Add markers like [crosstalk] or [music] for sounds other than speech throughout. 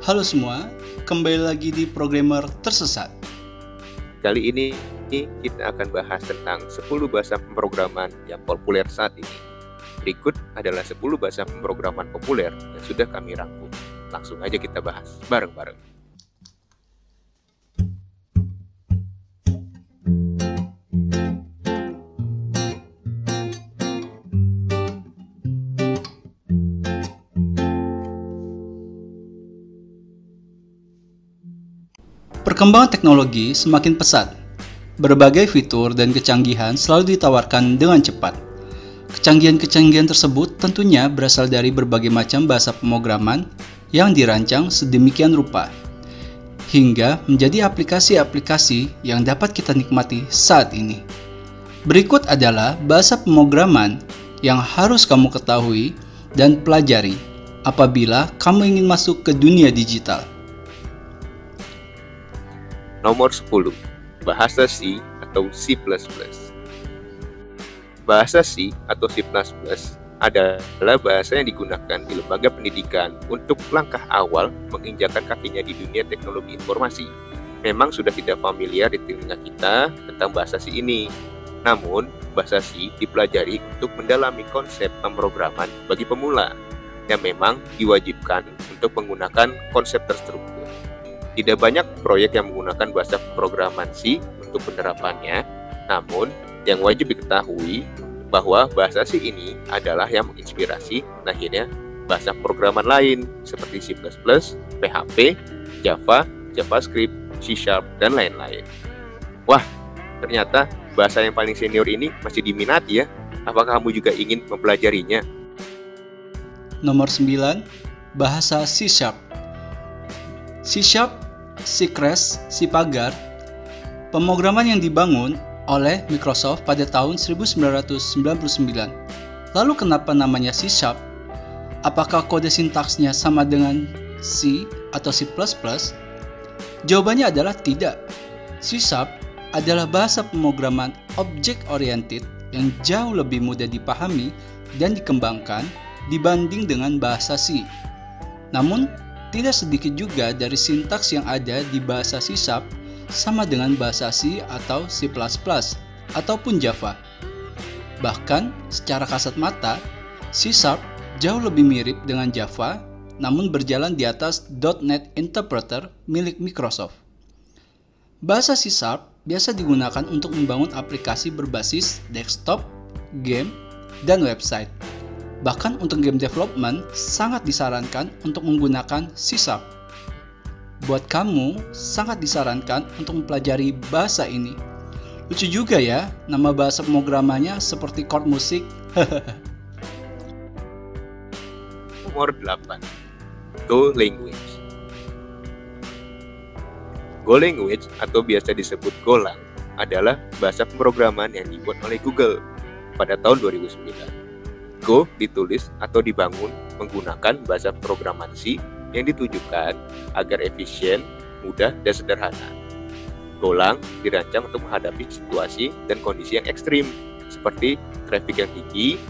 Halo semua, kembali lagi di Programmer Tersesat. Kali ini kita akan bahas tentang 10 bahasa pemrograman yang populer saat ini. Berikut adalah 10 bahasa pemrograman populer yang sudah kami rangkum. Langsung aja kita bahas bareng-bareng. Perkembangan teknologi semakin pesat. Berbagai fitur dan kecanggihan selalu ditawarkan dengan cepat. Kecanggihan-kecanggihan tersebut tentunya berasal dari berbagai macam bahasa pemrograman yang dirancang sedemikian rupa, hingga menjadi aplikasi-aplikasi yang dapat kita nikmati saat ini. Berikut adalah bahasa pemrograman yang harus kamu ketahui dan pelajari apabila kamu ingin masuk ke dunia digital. Nomor 10. Bahasa C atau C++. Bahasa C atau C++ adalah bahasa yang digunakan di lembaga pendidikan untuk langkah awal menginjakan kakinya di dunia teknologi informasi. Memang sudah tidak familiar di telinga kita tentang bahasa C ini. Namun, bahasa C dipelajari untuk mendalami konsep pemrograman bagi pemula yang memang diwajibkan untuk menggunakan konsep terstruktur. Tidak banyak proyek yang menggunakan bahasa pemrograman C untuk penerapannya, namun yang wajib diketahui bahwa bahasa C ini adalah yang menginspirasi lahirnya bahasa programan lain seperti C++, PHP, Java, JavaScript, C Sharp, dan lain-lain. Wah, ternyata bahasa yang paling senior ini masih diminati ya. Apakah kamu juga ingin mempelajarinya? Nomor 9, bahasa C Sharp. C Sharp si Crash, si Pagar, pemrograman yang dibangun oleh Microsoft pada tahun 1999. Lalu kenapa namanya C Sharp? Apakah kode sintaksnya sama dengan C atau C++? Jawabannya adalah tidak. C Sharp adalah bahasa pemrograman object oriented yang jauh lebih mudah dipahami dan dikembangkan dibanding dengan bahasa C. Namun, tidak sedikit juga dari sintaks yang ada di bahasa C Sharp sama dengan bahasa C atau C++ ataupun Java. Bahkan secara kasat mata, C Sharp jauh lebih mirip dengan Java namun berjalan di atas .NET Interpreter milik Microsoft. Bahasa C Sharp biasa digunakan untuk membangun aplikasi berbasis desktop, game, dan website. Bahkan untuk game development, sangat disarankan untuk menggunakan C Sharp. Buat kamu, sangat disarankan untuk mempelajari bahasa ini. Lucu juga ya, nama bahasa pemrogramannya seperti chord musik. Nomor 8. Go Language Go Language atau biasa disebut Golang adalah bahasa pemrograman yang dibuat oleh Google pada tahun 2009 Go ditulis atau dibangun menggunakan bahasa programan C yang ditujukan agar efisien, mudah, dan sederhana. Golang dirancang untuk menghadapi situasi dan kondisi yang ekstrim, seperti traffic yang tinggi,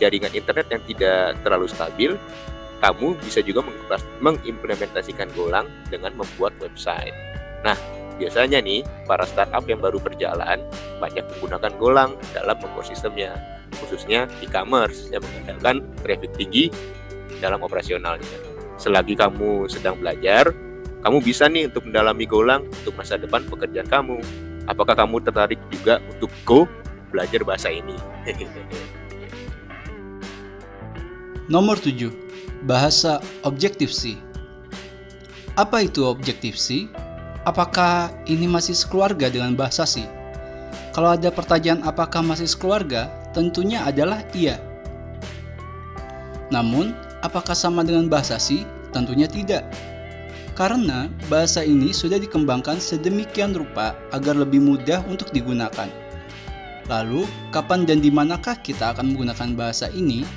jaringan internet yang tidak terlalu stabil. Kamu bisa juga mengimplementasikan Golang dengan membuat website. Nah, biasanya nih, para startup yang baru berjalan banyak menggunakan Golang dalam ekosistemnya khususnya e-commerce yang mengandalkan traffic tinggi dalam operasionalnya. Selagi kamu sedang belajar, kamu bisa nih untuk mendalami Golang untuk masa depan pekerjaan kamu. Apakah kamu tertarik juga untuk go belajar bahasa ini? [laughs] Nomor 7. Bahasa Objective-C. Apa itu Objective-C? Apakah ini masih sekeluarga dengan bahasa C? Kalau ada pertanyaan apakah masih sekeluarga, tentunya adalah iya. Namun, apakah sama dengan bahasa C? Tentunya tidak. Karena bahasa ini sudah dikembangkan sedemikian rupa agar lebih mudah untuk digunakan. Lalu, kapan dan di manakah kita akan menggunakan bahasa ini?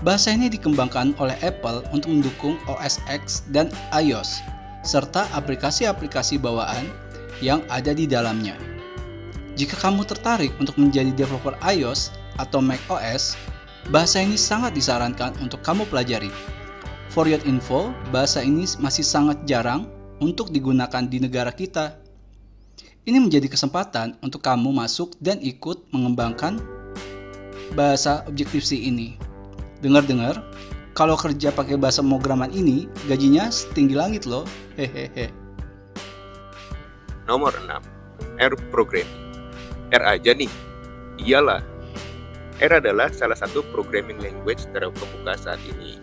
Bahasa ini dikembangkan oleh Apple untuk mendukung OS X dan iOS, serta aplikasi-aplikasi bawaan yang ada di dalamnya. Jika kamu tertarik untuk menjadi developer iOS, atau macOS, bahasa ini sangat disarankan untuk kamu pelajari. For your info, bahasa ini masih sangat jarang untuk digunakan di negara kita. Ini menjadi kesempatan untuk kamu masuk dan ikut mengembangkan bahasa Objective-C ini. Dengar-dengar, kalau kerja pakai bahasa pemrograman ini, gajinya setinggi langit loh. Hehehe. Nomor 6. R Programming. R aja nih. Iyalah. R adalah salah satu programming language terkemuka saat ini.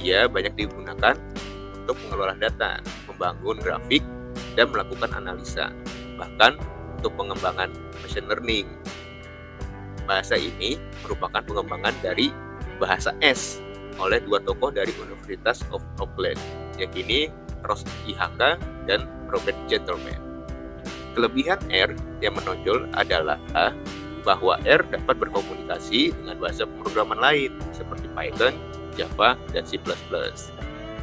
Ia banyak digunakan untuk mengelola data, membangun grafik, dan melakukan analisa, bahkan untuk pengembangan machine learning. Bahasa ini merupakan pengembangan dari bahasa S oleh dua tokoh dari Universitas of Auckland, yakni Ross IHK dan Robert Gentleman. Kelebihan R yang menonjol adalah bahwa R dapat berkomunikasi dengan bahasa pemrograman lain seperti Python, Java, dan C++.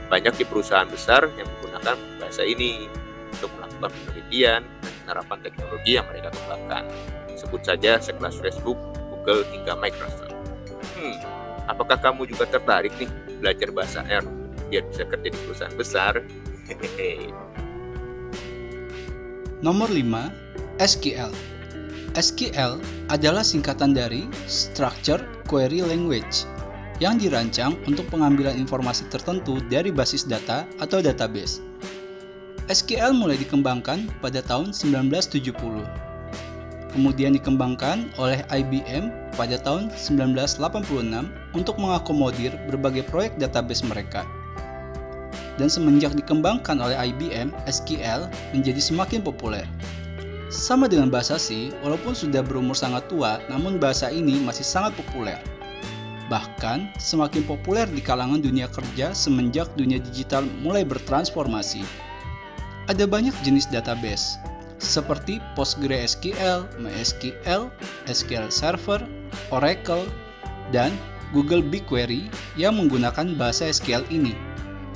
Banyak di perusahaan besar yang menggunakan bahasa ini untuk melakukan penelitian dan penerapan teknologi yang mereka kembangkan. Sebut saja sekelas Facebook, Google, hingga Microsoft. Apakah kamu juga tertarik nih belajar bahasa R biar bisa kerja di perusahaan besar? Hehehe. [laughs] Nomor 5, SQL. SQL adalah singkatan dari Structure Query Language yang dirancang untuk pengambilan informasi tertentu dari basis data atau database. SQL mulai dikembangkan pada tahun 1970. Kemudian dikembangkan oleh IBM pada tahun 1986 untuk mengakomodir berbagai proyek database mereka. Dan semenjak dikembangkan oleh IBM, SQL menjadi semakin populer. Sama dengan bahasa C, walaupun sudah berumur sangat tua, namun bahasa ini masih sangat populer. Bahkan semakin populer di kalangan dunia kerja semenjak dunia digital mulai bertransformasi. Ada banyak jenis database, seperti PostgreSQL, MySQL, SQL Server, Oracle, dan Google BigQuery yang menggunakan bahasa SQL ini.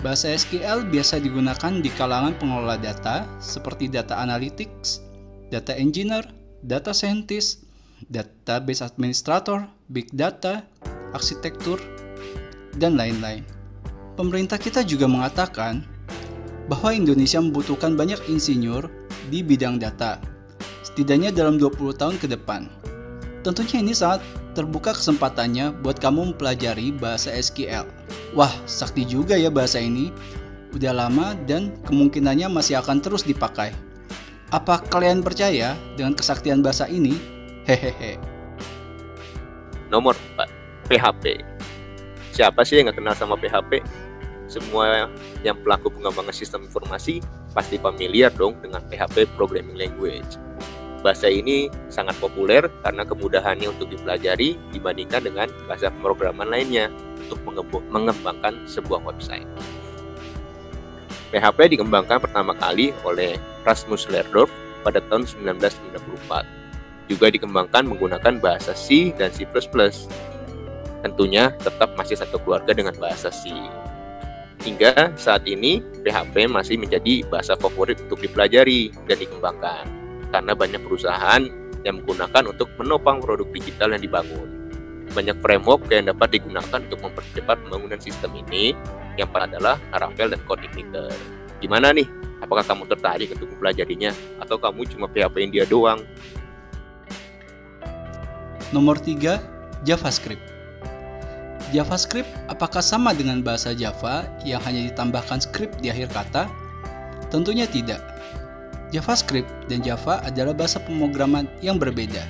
Bahasa SQL biasa digunakan di kalangan pengelola data seperti data analytics, data engineer, data scientist, database administrator, big data, arsitektur, dan lain-lain. Pemerintah kita juga mengatakan bahwa Indonesia membutuhkan banyak insinyur di bidang data, setidaknya dalam 20 tahun ke depan. Tentunya ini sangat terbuka kesempatannya buat kamu mempelajari bahasa SQL. Wah, sakti juga ya bahasa ini. Udah lama dan kemungkinannya masih akan terus dipakai. Apa kalian percaya dengan kesaktian bahasa ini? Hehehe. Nomor 4. PHP. Siapa sih yang nggak kenal sama PHP? Semua yang pelaku pengembangan sistem informasi pasti familiar dong dengan PHP Programming Language. Bahasa ini sangat populer karena kemudahannya untuk dipelajari dibandingkan dengan bahasa pemrograman lainnya untuk mengembangkan sebuah website. PHP dikembangkan pertama kali oleh Rasmus Lerdorf pada tahun 1994. Juga dikembangkan menggunakan bahasa C dan C++. Tentunya tetap masih satu keluarga dengan bahasa C. Hingga saat ini, PHP masih menjadi bahasa favorit untuk dipelajari dan dikembangkan karena banyak perusahaan yang menggunakan untuk menopang produk digital yang dibangun. Banyak framework yang dapat digunakan untuk mempercepat pembangunan sistem ini, yang paling adalah Laravel dan CodeIgniter. Gimana nih? Apakah kamu tertarik untuk mempelajarinya atau kamu cuma PHP-in dia doang? Nomor 3, JavaScript. JavaScript apakah sama dengan bahasa Java yang hanya ditambahkan script di akhir kata? Tentunya tidak. JavaScript dan Java adalah bahasa pemrograman yang berbeda.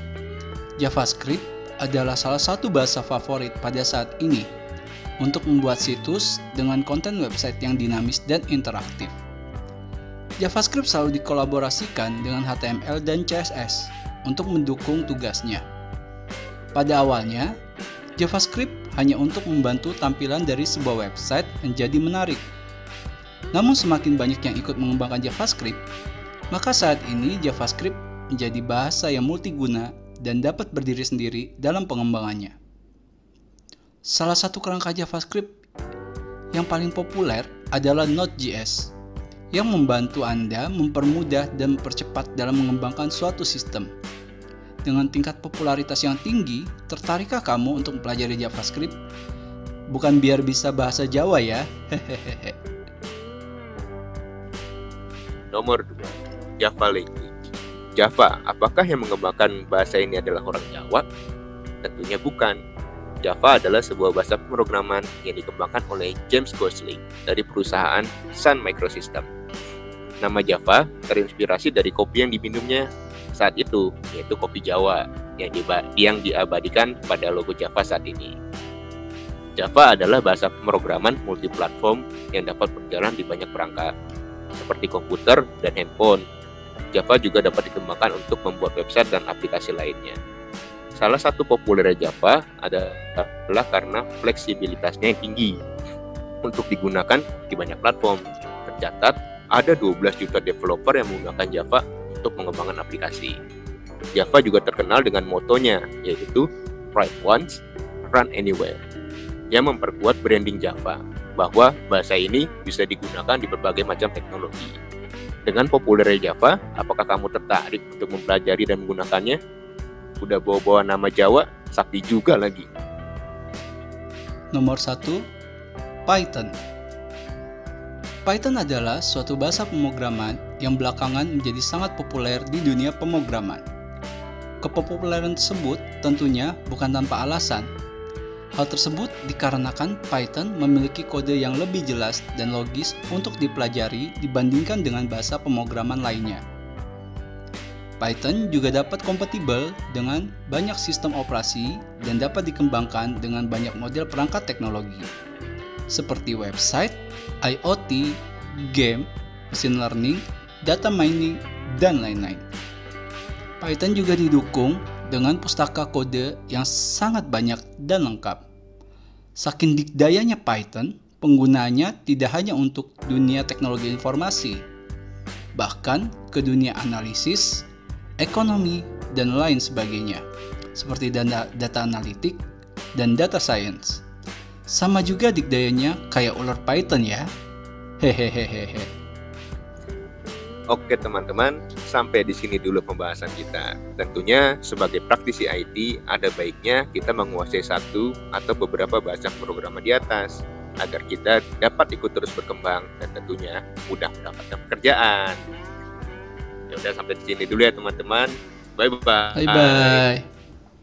JavaScript adalah salah satu bahasa favorit pada saat ini untuk membuat situs dengan konten website yang dinamis dan interaktif. JavaScript selalu dikolaborasikan dengan HTML dan CSS untuk mendukung tugasnya. Pada awalnya, JavaScript hanya untuk membantu tampilan dari sebuah website menjadi menarik. Namun semakin banyak yang ikut mengembangkan JavaScript, maka saat ini JavaScript menjadi bahasa yang multiguna dan dapat berdiri sendiri dalam pengembangannya. Salah satu kerangka JavaScript yang paling populer adalah Node.js yang membantu Anda mempermudah dan mempercepat dalam mengembangkan suatu sistem. Dengan tingkat popularitas yang tinggi, tertarikkah kamu untuk mempelajari JavaScript? bukan biar bisa bahasa Jawa ya. [laughs] Nomor 2, Java Language. Java, apakah yang mengembangkan bahasa ini adalah orang Jawa? Tentunya bukan. Java adalah sebuah bahasa pemrograman yang dikembangkan oleh James Gosling dari perusahaan Sun Microsystem. Nama Java terinspirasi dari kopi yang diminumnya saat itu, yaitu kopi Jawa yang, yang diabadikan pada logo Java saat ini. Java adalah bahasa pemrograman multiplatform yang dapat berjalan di banyak perangkat, seperti komputer dan handphone. Java juga dapat dikembangkan untuk membuat website dan aplikasi lainnya. Salah satu populer Java adalah karena fleksibilitasnya yang tinggi untuk digunakan di banyak platform. Tercatat, ada 12 juta developer yang menggunakan Java untuk mengembangkan aplikasi. Java juga terkenal dengan motonya, yaitu Write Once, Run Anywhere, yang memperkuat branding Java bahwa bahasa ini bisa digunakan di berbagai macam teknologi. Dengan populernya Java, apakah kamu tertarik untuk mempelajari dan menggunakannya? Udah bawa-bawa nama Jawa, sakti juga lagi. Nomor 1, Python. Python adalah suatu bahasa pemrograman yang belakangan menjadi sangat populer di dunia pemrograman. Kepopuleran tersebut tentunya bukan tanpa alasan, Hal tersebut dikarenakan Python memiliki kode yang lebih jelas dan logis untuk dipelajari dibandingkan dengan bahasa pemrograman lainnya. Python juga dapat kompatibel dengan banyak sistem operasi dan dapat dikembangkan dengan banyak model perangkat teknologi, seperti website, IoT, game, machine learning, data mining, dan lain-lain. Python juga didukung dengan pustaka kode yang sangat banyak dan lengkap. Saking dikdayanya Python, penggunanya tidak hanya untuk dunia teknologi informasi, bahkan ke dunia analisis, ekonomi, dan lain sebagainya, seperti data, data analitik dan data science. Sama juga dikdayanya kayak ular Python ya. Hehehehe. Oke teman-teman, sampai di sini dulu pembahasan kita. Tentunya sebagai praktisi IT, ada baiknya kita menguasai satu atau beberapa bahasa pemrograman di atas agar kita dapat ikut terus berkembang dan tentunya mudah mendapatkan pekerjaan. Ya udah sampai di sini dulu ya teman-teman. Bye bye. Bye bye.